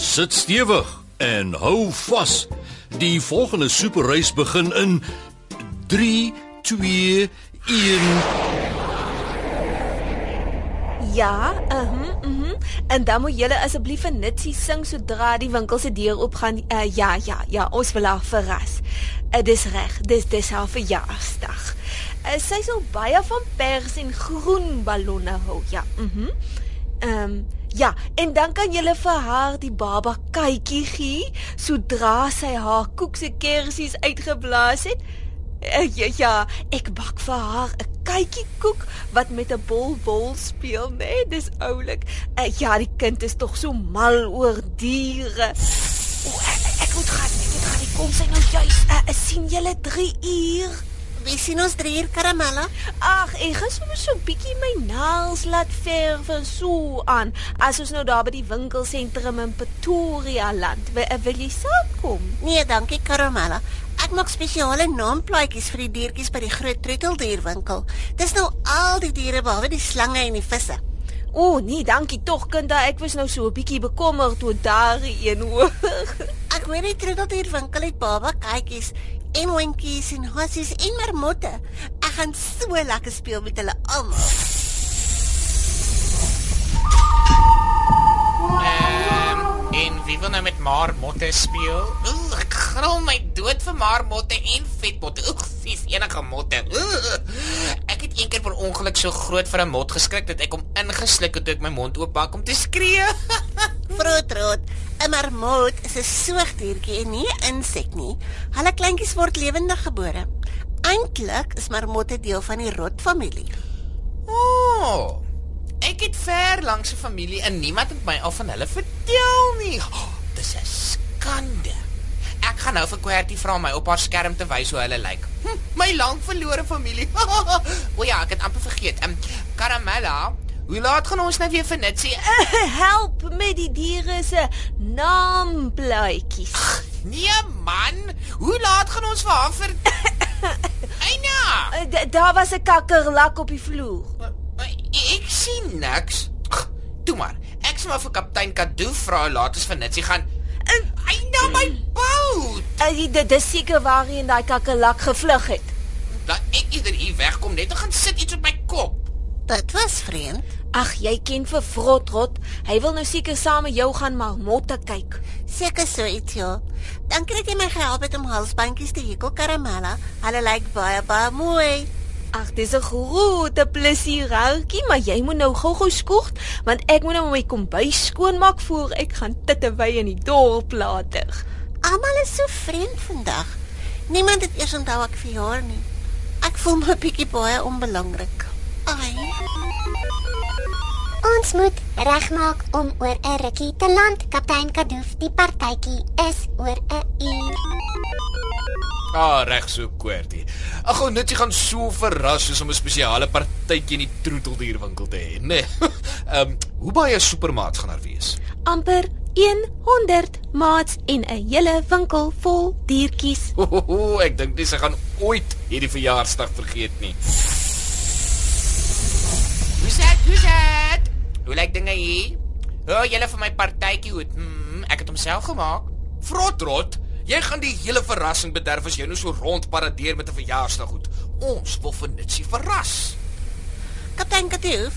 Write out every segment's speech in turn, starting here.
Sit stewig en hou vas. Die volgende superreis begin in 3 2 1 Ja, mhm, uh mhm. -huh. En dan moet julle asseblief 'n nitsie sing sodra die winkel se deur oopgaan. Uh, ja, ja, ja, ons wil haar verras. Uh, is reg. Dis dis haar verjaarsdag. Uh, sy sal baie van pers en groen ballonne hou. Ja, mhm. Mm ehm um, ja, en dan kan julle vir haar die baba kykie gee sodra sy haar koekse kersies uitgeblaas het. Uh, ja, ja, ek bak vir haar 'n kytjiekoek wat met 'n bol bol speel, né? Nee, dis oulik. Uh, ja, die kind is tog so mal oor diere. O, ek, ek moet gaan, ek moet gaan. Kom sy nou juis. Uh, sien julle 3 uur? Wie sien ons 3 uur karamella? Ag, ek gaan sommer so bietjie my naels laat verf en so aan. As ons nou daar by die winkelsentrum in Pretoria land, wil, wil jy saamkom? Nee, dankie karamella. Ek maak spesiale naamplaatjies vir die diertjies by die groot troeteldierwinkel. Dis nou al die diere behalwe die slange en die visse. O, oh, nee, dankie tog, kind. Ek was nou so 'n bietjie bekommerd oor daardie een hoor. ek weet die troeteldierwinkel het baba kykies en hondjies en hassies en marmotte. Ek gaan so lekker speel met hulle almal. En wie wil nou met marmotte speel? Oeh, ek gril my dood vir marmotte en vetmotte. Oeg, sis enige motte. Oeh. Ek het eendag per ongeluk so groot vir 'n mot geskrik dat ek hom ingesluk het toe ek my mond oopbak om te skree. Vroetrot, 'n marmot is 'n soogdiertjie en nie 'n insek nie. Hulle kleintjies word lewendig gebore. Eintlik is marmotte deel van die rotfamilie. Ooh. Ek het ver langs 'n familie en niemand het my al van hulle vertel nie. Oh, dis 'n skande. Ek gaan nou vir Kwerty vra my op haar skerm te wys hoe hulle lyk. Hm, my lank verlore familie. o ja, ek het amper vergeet. Um, Caramella, hoe laat gaan ons nou weer vir Nitsie? Help met die diere se naamplaatjies. Nee man, hoe laat gaan ons vir haar vir Eina? Daar was 'n kakkerlak op die vloer. Ek sien niks. Toe maar. Ek sê maar vir kaptein Kado vra laat ons vir Nitsie gaan. En hy na my boot. Hy dit dis seker waarheen daai kakkerlak gevlug het. Dat ek eerder hier wegkom net om gaan sit iets op my kop. Dit was vreemd. Ag, jy ken vir Frotrot. Hy wil nou seker saam met jou gaan maar motte kyk. Seker so iets ja. Dankie dat jy my gehelp het om halsbandjies te hekel karamella. Hulle lyk baie baie mooi. Ag, dis 'n groot plesiertjie, maar jy moet nou gou-gou skoort, want ek moet nou my kombuis skoonmaak voor ek gaan tittewy in die dorp later. Almal is so vreemd vandag. Niemand het eers onthou ek verjaar nie. Ek voel my bietjie baie onbelangrik. Ai. Ons moet regmaak om oor 'n rukkie te land, kaptein Kadoof. Die partytjie is oor 'n uur. Ah, reg so kwartie. Ag, gou net jy gaan so verras soos om 'n spesiale partytjie in die troeteldierwinkel te hê, né? Nee. Ehm, um, hoe baie supermaats gaan daar wees? amper 100 maats en 'n hele winkel vol diertjies. Ooh, ek dink dis gaan ooit hierdie verjaarsdag vergeet nie. Hoe sê jy dit? Hoe lyk dinge hier? O, oh, julle vir my partytjie hoed. Hmm, ek het hom self gemaak. Frotrot, jy gaan die hele verrassing bederf as jy nou so rondparadeer met 'n verjaarsdag goed. Ons wil vir Nitsie verras. Kaptein Katoof,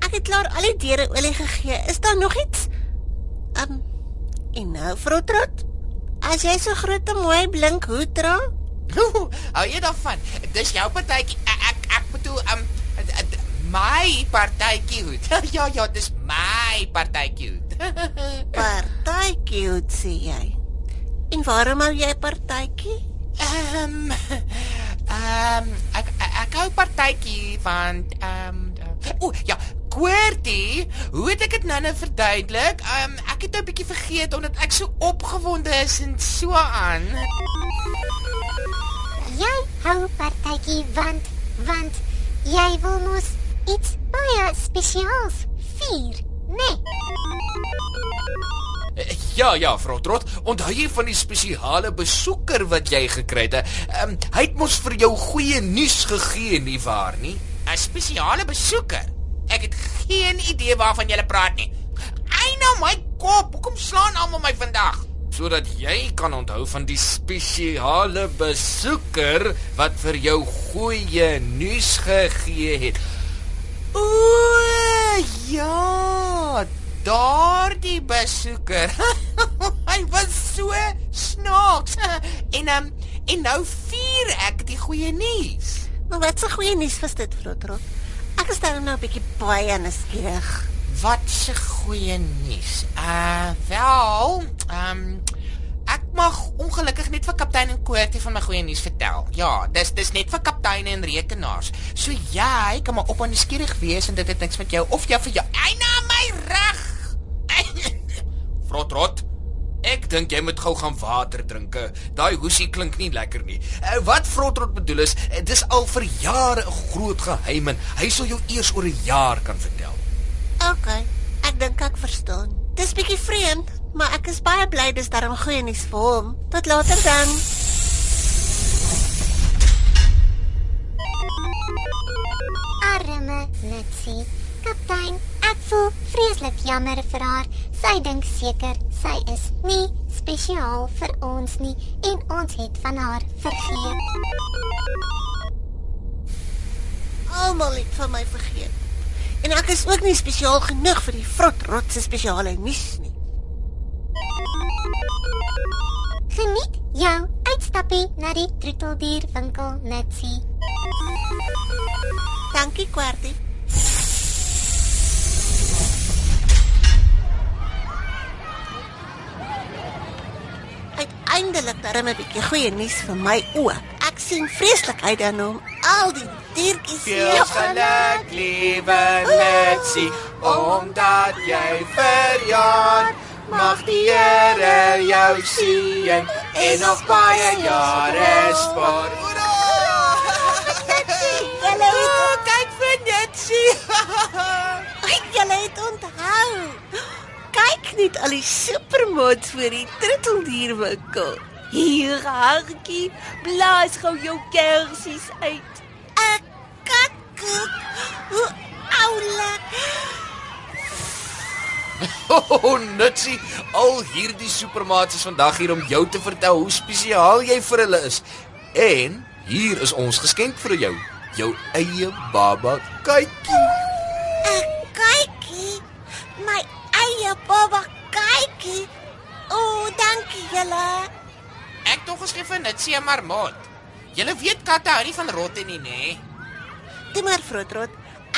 ek het klaar al die deure olie gegee. Is daar nog iets? Ehm um, en nou Frotrot, as jy so groot en mooi blink hoed dra, Hou jy daarvan? Dis jou partytjie. Ek ek, ek bedoel um my partytjie hoed. ja ja, dis my partytjie hoed. partytjie hoed sê jy. En waarom hou jy partytjie? Ehm ehm ek ek hou partytjie want ehm o ja, Querty, hoe het ek dit nou nou verduidelik? Um, ek het nou 'n bietjie vergeet omdat ek so opgewonde is en so aan. Jy hou partytjie want want jy wil mos iets baie spesiaals vier, né? Eh, Ja, ja, vrou Trot, onthou jy van die spesiale besoeker wat jy gekry het? Ehm um, hy het mos vir jou goeie nuus gegee, nie waar nie? 'n Spesiale besoeker. Ek het geen idee waarvan jy praat nie. Ai nou my kop, hoekom slaan almal my vandag? Sodat jy kan onthou van die spesiale besoeker wat vir jou goeie nuus gegee het. O, ja, daardie besoeker. Hy was so snaaks. En um, en nou vier ek die goeie nuus. Maar wat 'n goeie nuus was dit, Frotrot. Ek is daar nou 'n bietjie baie nuuskierig. Wat 'n goeie nuus. Uh wel, ehm um, ek mag ongelukkig net vir kaptein en Koortie van my goeie nuus vertel. Ja, dis dis net vir kapteine en rekenaars. So jy kan maar op aan nuuskierig wees en dit het niks met jou of jou vir jou. Ai reg. Frotrot. Ek dink jy moet gou gaan water drink. Daai hoesie klink nie lekker nie. Uh, wat Frotrot bedoel is, uh, dis al vir jare 'n groot geheim en hy sal jou eers oor 'n jaar kan vertel. OK, ek dink ek verstaan. Dis bietjie vreemd, maar ek is baie bly dis darm goeie nuus vir hom. Tot later dan. Arme Mitsie. Kaptein, voel vreeslik jammer vir haar. Sy dink seker sy is nie spesiaal vir ons nie en ons het van haar vergeet. Almal het van my vergeet. En ek is ook nie spesiaal genoeg vir die Frotrot se spesiale nuus nie. Geniet jou uitstappie na die troeteldierwinkel, Mitsie. Dankie, Kwartie. Uiteindelik darem 'n bietjie goeie nuus vir my ook. Ek sien vreeslik uit daarna om al die diertjies Veel geluk, liewe Letsie, omdat jy verjaar. Mag die Here jou seën en nog baie jare spaar. Kyk vir Netsie. julle het onthou. Net al die supermots voor die troeteldierwinkel. Hier, hartjie, blaas gou jou kersies uit. 'n Katkoek. Hoe oulik. Oh, Netsie, al hierdie supermaats is vandag hier om jou te vertel hoe spesiaal jy vir hulle is. En hier is ons geskenk vir jou, jou eie baba kykie. 'n Kykie. My baba kykie. O, oh, dankie julle. Ek tog geskryf vir Netsie 'n marmot. Julle weet katte hou nie van rotte nie, nê? Toe maar Frotrot.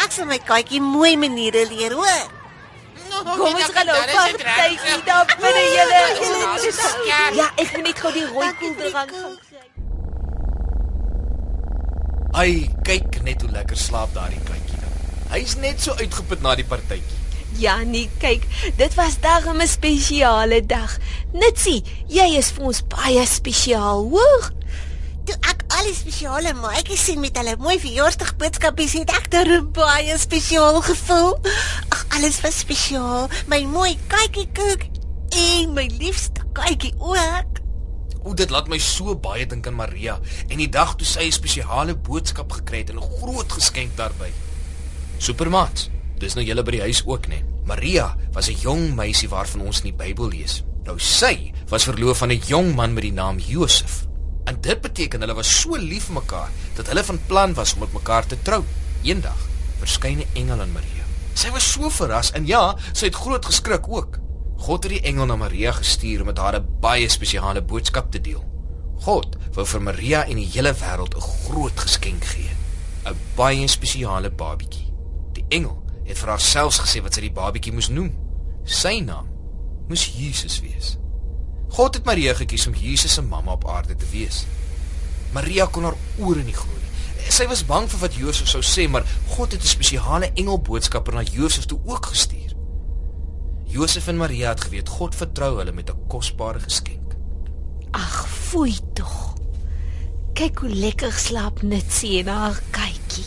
Ek sal my katjie mooi maniere leer, hoor. Kom ons gaan nou partytjie daar binne julle. Ja, ek moet net gou die rooi koeldrank gaan kry. Ai, kyk net hoe lekker slaap daardie kykie nou. Hy's net so uitgeput na die partytjie. Ja, nee, kyk, dit was darem 'n spesiale dag. Nitsie, jy is vir ons baie spesiaal, hoor? Toe ek al die spesiale maatjies sien met hulle mooi verjaarsdag boodskapies, het ek daar baie spesiaal gevoel. Ag, alles was spesiaal. My mooi katjie koek en my liefste katjie ook. O, dit laat my so baie dink aan Maria en die dag toe sy 'n spesiale boodskap gekry het en 'n groot geskenk daarbey. Supermaat, dis nou julle by die huis ook, né? Maria was 'n jong meisie waarvan ons in die Bybel lees. Nou sy was verloof aan 'n jong man met die naam Josef. En dit beteken hulle was so lief vir mekaar dat hulle van plan was om met mekaar te trou. Eendag verskyn 'n engel aan Maria. Sy was so verras en ja, sy het groot geskrik ook. God het die engel na Maria gestuur om met haar 'n baie spesiale boodskap te deel. God wou vir Maria en die hele wêreld 'n groot geskenk gee, 'n baie spesiale babietjie. Die engel het vir haar selfs gesê wat sy die babietjie moes noem. Sy naam moes Jesus wees. God het Maria gekies om Jesus se mamma op aarde te wees. Maria kon haar ore nie glo nie. Sy was bang vir wat Josef sou sê, maar God het 'n spesiale engelboodskapper na Josef toe ook gestuur. Josef en Maria het geweet God vertrou hulle met 'n kosbare geskenk. Ag, foei tog. Kyk hoe lekker slaap Nitsie en haar kykie.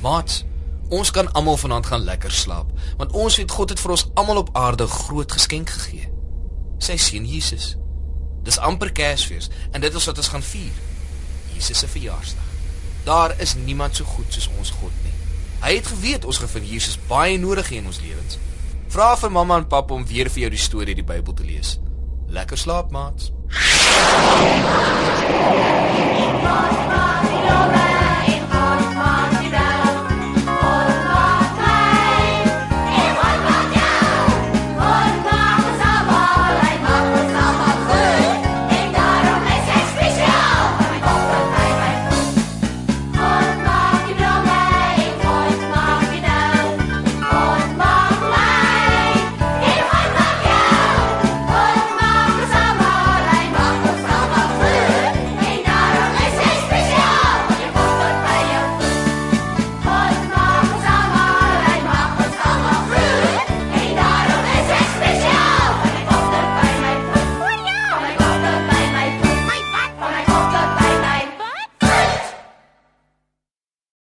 Maat, ons kan almal vanaand gaan lekker slaap, want ons weet God het vir ons almal op aarde groot geskenk gegee. Sy seun Jesus. Dis amper Kersfees en dit is wat ons gaan vier. Jesus se verjaarsdag. Daar is niemand so goed soos ons God nie. Hy het geweet ons gaan vir Jesus baie nodig hê in ons lewens. Vra vir mamma en pappa om weer vir jou die storie uit die Bybel te lees. Lekker slaap, maat. Maas, maas,